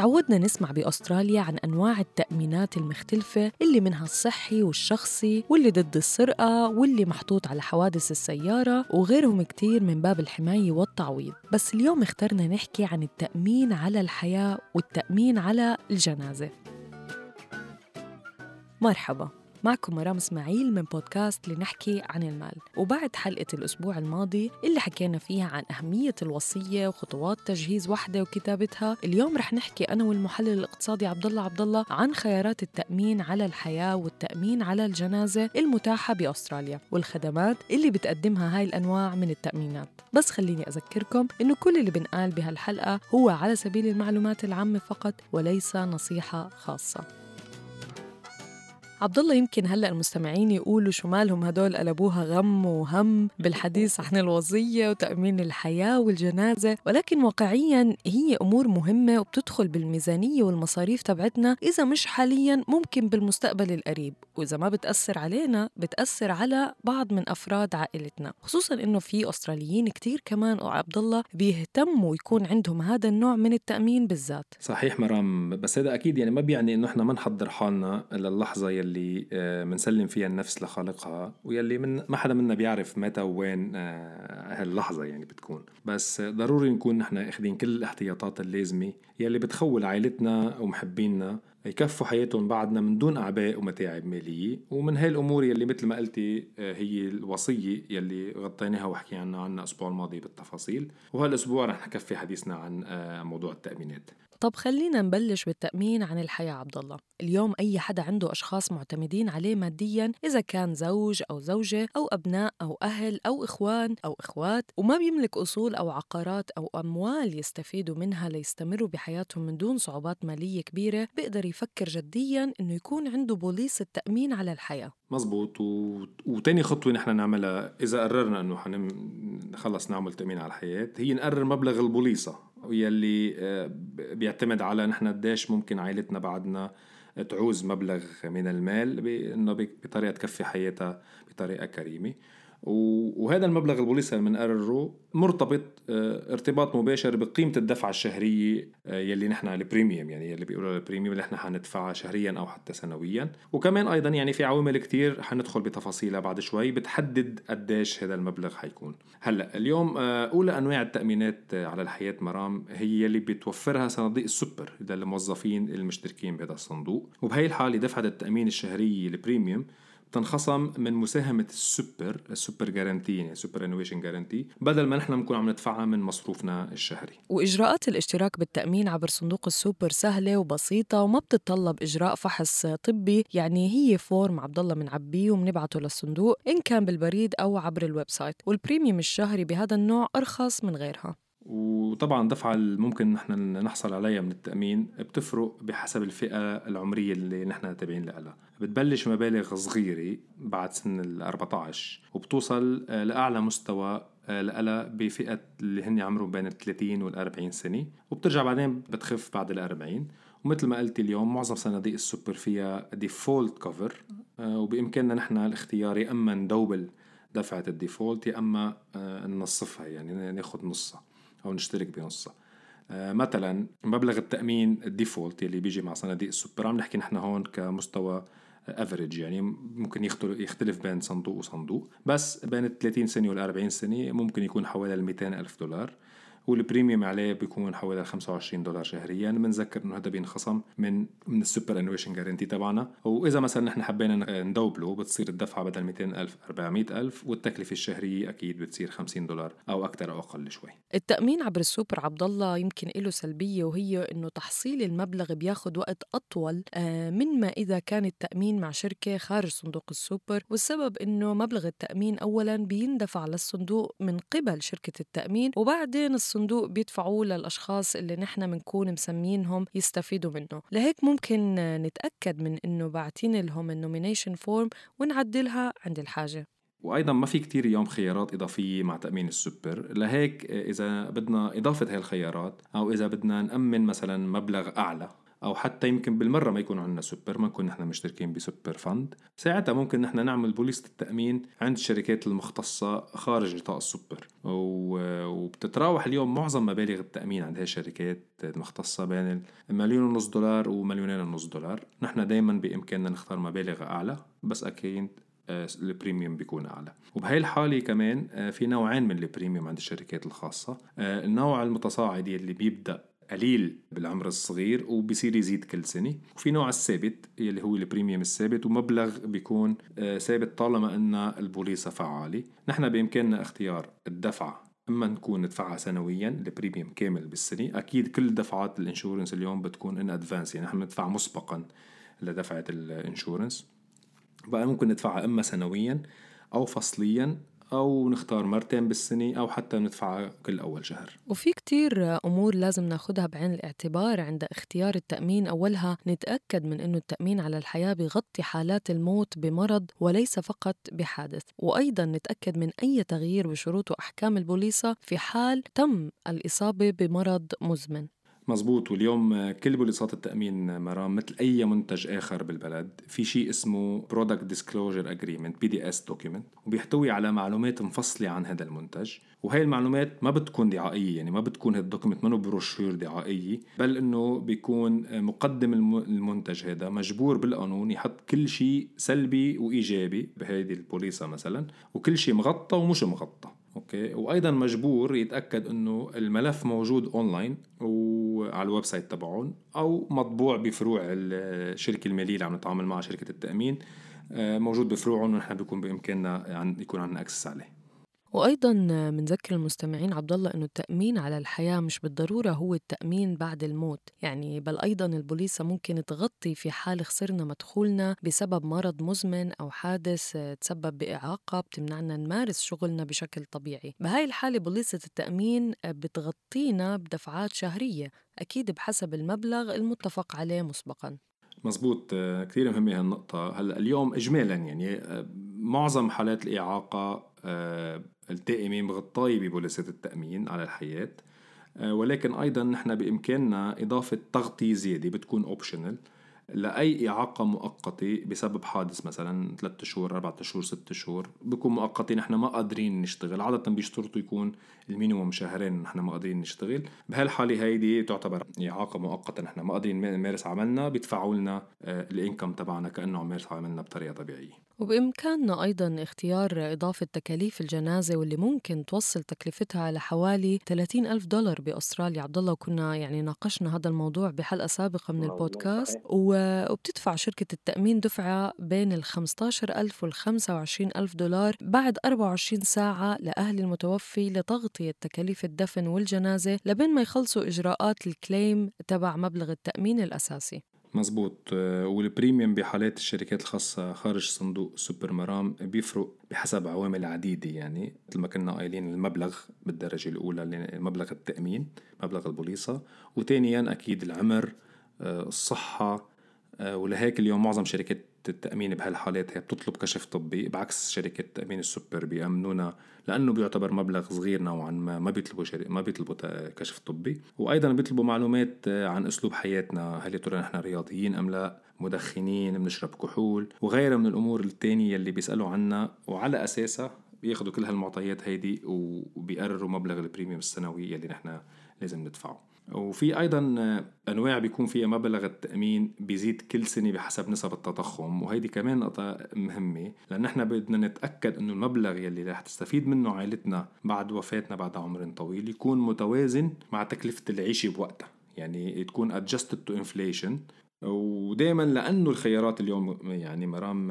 تعودنا نسمع بأستراليا عن أنواع التأمينات المختلفة اللي منها الصحي والشخصي واللي ضد السرقة واللي محطوط على حوادث السيارة وغيرهم كتير من باب الحماية والتعويض. بس اليوم اخترنا نحكي عن التأمين على الحياة والتأمين على الجنازة. مرحبا. معكم مرام إسماعيل من بودكاست لنحكي عن المال. وبعد حلقة الأسبوع الماضي اللي حكينا فيها عن أهمية الوصية وخطوات تجهيز وحدة وكتابتها اليوم رح نحكي أنا والمحلل الاقتصادي عبد الله عبد الله عن خيارات التأمين على الحياة والتأمين على الجنازة المتاحة بأستراليا والخدمات اللي بتقدمها هاي الأنواع من التأمينات. بس خليني أذكركم إنه كل اللي بنقال بهالحلقة هو على سبيل المعلومات العامة فقط وليس نصيحة خاصة. عبد الله يمكن هلأ المستمعين يقولوا شو مالهم هدول قلبوها غم وهم بالحديث عن الوصية وتأمين الحياة والجنازة. ولكن واقعيا هي أمور مهمة وبتدخل بالميزانية والمصاريف تبعتنا. إذا مش حاليا ممكن بالمستقبل القريب. وإذا ما بتأثر علينا بتأثر على بعض من أفراد عائلتنا. خصوصا إنه في أستراليين كتير كمان وعبد الله بيهتموا يكون عندهم هذا النوع من التأمين بالذات. صحيح مرام بس هذا أكيد يعني ما بيعني إنه إحنا ما نحضر حالنا للحظه يلي يلي آه، فيها النفس لخالقها ويلي من ما حدا منا بيعرف متى وين آه، هاللحظة يعني بتكون. بس ضروري نكون نحن أخذين كل الاحتياطات اللازمة يلي بتخول عائلتنا ومحبيننا يكفوا حياتهم بعدنا من دون أعباء ومتاعب مالية. ومن هاي الأمور يلي مثل ما قلتي آه، هي الوصية يلي غطيناها وحكينا عنها الأسبوع الماضي بالتفاصيل. وهالأسبوع رح نكفي حديثنا عن موضوع التأمينات. طب خلينا نبلش بالتأمين عن الحياة عبد الله اليوم أي حدا عنده أشخاص معتمدين عليه ماديا إذا كان زوج أو زوجة أو أبناء أو أهل أو إخوان أو إخوات وما بيملك أصول أو عقارات أو أموال يستفيدوا منها ليستمروا بحياتهم من دون صعوبات مالية كبيرة بيقدر يفكر جديا إنه يكون عنده بوليس التأمين على الحياة. مزبوط. و... وتاني خطوة نحن نعملها إذا قررنا إنه حنم... خلص نعمل تأمين على الحياة هي نقرر مبلغ البوليصة. ويلي آه، بيعتمد على نحن قديش ممكن عائلتنا بعدنا تعوز مبلغ من المال بانه بطريقة تكفي حياتها بطريقة كريمة. وهذا المبلغ البوليس اللي بنقرره مرتبط آه، ارتباط مباشر بقيمة الدفعة الشهرية آه، يلي نحن البريميوم يعني يلي بيقولوا ال premium اللي نحن حندفعها شهريا أو حتى سنويا. وكمان أيضا يعني في عوامل كتير حندخل بتفاصيلها بعد شوي بتحدد قديش هذا المبلغ حيكون. هلأ اليوم آه، أولى أنواع التأمينات على الحياة مرام هي اللي بتوفرها صناديق السوبر للموظفين المشتركين بهذا الصندوق. وبهي الحالة دفعة التأمين الشهرية ال premium تنخصم من مساهمة ال super ال super guarantee يعني superannuation guarantee بدل ما نحن نكون عم ندفعها من مصروفنا الشهري. وإجراءات الاشتراك بالتأمين عبر صندوق السوبر سهلة وبسيطة وما بتتطلب إجراء فحص طبي يعني هي form عبد الله بنعبيه وبنبعته للصندوق إن كان بالبريد أو عبر ال website وال premium الشهري بهذا النوع أرخص من غيرها. وطبعا دفعة اللي ممكن نحن نحصل عليها من التأمين بتفرق بحسب الفئة العمرية اللي نحن تابعين لها. بتبلش مبالغ صغيرة بعد سن ال 14 وبتوصل آه، لأعلى مستوى آه، لها بفئة اللي هن عمرهم بين ال 30 وال 40 سنة وبترجع بعدين بتخف بعد ال 40 ومثل ما قلت اليوم معظم صناديق السوبر فيها default cover آه، وبإمكاننا نحن الاختيار يا إما ن double دفعة ال default يا إما ننصفها يعني ناخد نصها. أو نشترك بنصها آه مثلا مبلغ التأمين ال default اللي بيجي مع صناديق السوبر عم نحكي نحن هون كمستوى average يعني ممكن يختلف بين صندوق وصندوق بس بين ال 30 سنة وال 40 سنة ممكن يكون حوالي ال 200 ألف دولار. وال premium عليه بيكون حوالي 25 دولار شهريا. بنذكر إنه هذا بينخصم من من ال superannuation guarantee تبعنا. وإذا مثلا نحن حبينا ن double ه بتصير الدفعة بدل 200 ألف 400 ألف والتكلفة الشهرية أكيد بتصير 50 دولار أو أكثر أو أقل شوي. التأمين عبر السوبر عبد الله يمكن له سلبية وهي إنه تحصيل المبلغ بياخذ وقت أطول آه، من ما إذا كان التأمين مع شركة خارج صندوق السوبر. والسبب إنه مبلغ التأمين اولا بيندفع للصندوق من قبل شركة التأمين وبعدين الصندوق الصندوق بيدفعوه للأشخاص اللي نحن بنكون مسمينهم يستفيدوا منه. لهيك ممكن نتأكد من إنه باعتين لهم ال nomination form ونعدلها عند الحاجة. وأيضا ما في كتير اليوم خيارات إضافية مع تأمين السوبر. لهيك إذا بدنا إضافة هاي الخيارات أو إذا بدنا نأمن مثلا مبلغ أعلى أو حتى يمكن بالمرة ما يكون عندنا سوبر ما نكون نحن مشتركين ب super fund. ساعتها ممكن نحن نعمل بوليصه التأمين عند الشركات المختصة خارج نطاق السوبر. وبتتراوح اليوم معظم مبالغ التأمين عند هاي الشركات المختصة بين مليون ونص دولار ومليونين ونص دولار. نحن دائما بإمكاننا نختار مبالغ أعلى بس أكيد آه، ال premium بيكون أعلى. وبهي الحالة كمان آه، في نوعين من ال premium عند الشركات الخاصة. آه، النوع المتصاعد اللي بيبدأ قليل بالعمر الصغير وبصير يزيد كل سنة. وفي نوع الثابت يلي هو ال premium الثابت ومبلغ بيكون ثابت طالما أن البوليصة فعالة. نحن بإمكاننا اختيار الدفعة إما نكون ندفعها سنويا ال premium كامل بالسنة. أكيد كل دفعات ال insurance اليوم بتكون in advance يعني نحن ندفع مسبقا لدفعة الإنشورنس. بقى ممكن ندفعها إما سنويا أو فصليا أو نختار مرتين بالسنة أو حتى ندفعها كل أول شهر. وفي كتير أمور لازم ناخدها بعين الاعتبار عند اختيار التأمين. أولها نتأكد من أنه التأمين على الحياة بغطي حالات الموت بمرض وليس فقط بحادث. وأيضا نتأكد من أي تغيير بشروط وأحكام البوليصة في حال تم الإصابة بمرض مزمن. مزبوط واليوم كل بوليصات التأمين مرام مثل أي منتج آخر بالبلد في شيء اسمه Product Disclosure Agreement PDS Document وبيحتوي على معلومات مفصلة عن هذا المنتج. وهي المعلومات ما بتكون دعائية يعني ما بتكون هال document منه بروشور دعائية بل إنه بيكون مقدم المنتج هذا مجبور بالقانون يحط كل شيء سلبي وإيجابي بهيدي البوليصة مثلا وكل شيء مغطى ومش مغطى. Okay؟ وأيضا مجبور يتأكد إنه الملف موجود اونلاين وعلى ال website تبعهم أو مطبوع بفروع الشركة المالية اللي عم نتعامل معها شركة التأمين. آه، موجود بفروعهم ونحن بيكون بإمكاننا يكون عندنا access عليه. وأيضا بنذكر المستمعين عبد الله إنه التأمين على الحياة مش بالضرورة هو التأمين بعد الموت، يعني بل أيضا البوليصة ممكن تغطي في حال خسرنا مدخولنا بسبب مرض مزمن أو حادث تسبب بإعاقة بتمنعنا نمارس شغلنا بشكل طبيعي، بهاي الحالة بوليصة التأمين بتغطينا بدفعات شهرية، أكيد بحسب المبلغ المتفق عليه مسبقاً. مزبوط. كثير مهمة هالنقطة. هلأ اليوم إجمالا يعني معظم حالات الإعاقة الدائمين مغطاية ببوليسة التأمين على الحياة. آه، ولكن أيضا نحن بإمكاننا إضافة تغطية زيادة بتكون أوبشنال لأي إعاقة مؤقتة بسبب حادث مثلا ثلاثة شهور أربعة شهور ستة شهور بكون مؤقتة نحن ما قادرين نشتغل. عادة بيشترطوا يكون ال minimum شهرين نحن ما قادرين نشتغل. بهالحالة هيدي تعتبر إعاقة مؤقتة نحن ما قادرين نمارس عملنا بيدفعوا لنا آه، ال income تبعنا كأنه عم نمارس عملنا بطريقة طبيعية. وبإمكاننا أيضا اختيار إضافة تكاليف الجنازة واللي ممكن توصل تكلفتها لحوالي 30 ألف دولار بأستراليا. عبد الله وكنا يعني ناقشنا هذا الموضوع بحلقة سابقة من البودكاست وبتدفع شركة التأمين دفعة بين ال 15 ألف وال 25 ألف دولار بعد 24 ساعة لأهل المتوفي لتغطية تكاليف الدفن والجنازة لبين ما يخلصوا إجراءات ال claim تبع مبلغ التأمين الأساسي. مزبوط آه، وال premium بحالات الشركات الخاصة خارج صندوق سوبر مرام بيفرق بحسب عوامل عديدة يعني مثل ما كنا قايلين المبلغ بالدرجة الأولى مبلغ التأمين مبلغ البوليصة وثانيا أكيد العمر آه، الصحة ولهيك اليوم معظم شركات التأمين بهالحالات هي بتطلب كشف طبي بعكس شركة تأمين السوبر بيأمنونا لأنه بيعتبر مبلغ صغير نوعا ما ما بيطلبوا شري... ما بيطلبوا كشف طبي. وأيضا بيطلبوا معلومات عن أسلوب حياتنا هل يا ترى نحن رياضيين أم لا مدخنين بنشرب كحول وغيرها من الأمور التانية اللي بيسألوا عنها. وعلى أساسها بياخدوا كل هالمعطيات هيدي وبيقرروا مبلغ البريميوم السنوي اللي نحن لازم ندفعه. وفي أيضا أنواع بيكون فيها مبلغ التأمين بيزيد كل سنة بحسب نسب التضخم وهيدي كمان نقطة مهمة. لأن إحنا بدنا نتأكد إنه المبلغ يلي رح تستفيد منه عائلتنا بعد وفاتنا بعد عمر طويل يكون متوازن مع تكلفة العيشة بوقتها. يعني تكون adjusted to inflation. ودائما لأنه الخيارات اليوم يعني مرام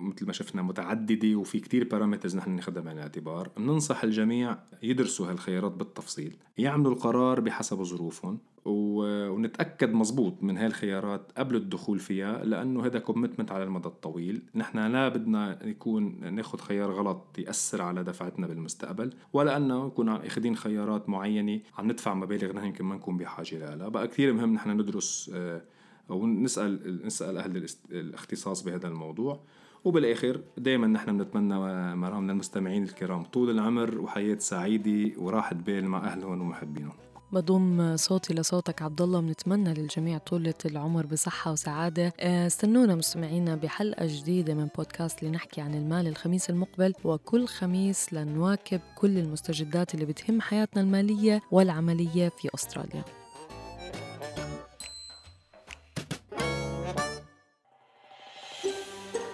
مثل ما شفنا متعددة وفي كتير parameters نحن ناخذها بعين الاعتبار. بننصح الجميع يدرسوا هالخيارات بالتفصيل يعملوا القرار بحسب ظروفهم ونتأكد مزبوط من هاي الخيارات قبل الدخول فيها لأنه هذا commitment على المدى الطويل. نحن لا بدنا يكون ناخذ خيار غلط يأثر على دفعتنا بالمستقبل ولا أنه نكون اخذين خيارات معينة عم ندفع مبالغ نحن يمكن ما نكون بحاجة لها. بقى كثير مهم نحن ندرس آه، أو نسال نسأل أهل الاختصاص بهذا الموضوع. وبالاخر دائما نحن بنتمنى مرام للمستمعين الكرام طول العمر وحياة سعيدة وراحة بال مع أهلهم ومحبينهم. بضم صوتي لصوتك عبد الله بنتمنى للجميع طولة العمر بصحة وسعادة. آه، استنونا مستمعينا بحلقة جديدة من بودكاست لنحكي عن المال الخميس المقبل. وكل خميس لنواكب كل المستجدات اللي بتهم حياتنا المالية والعملية في أستراليا.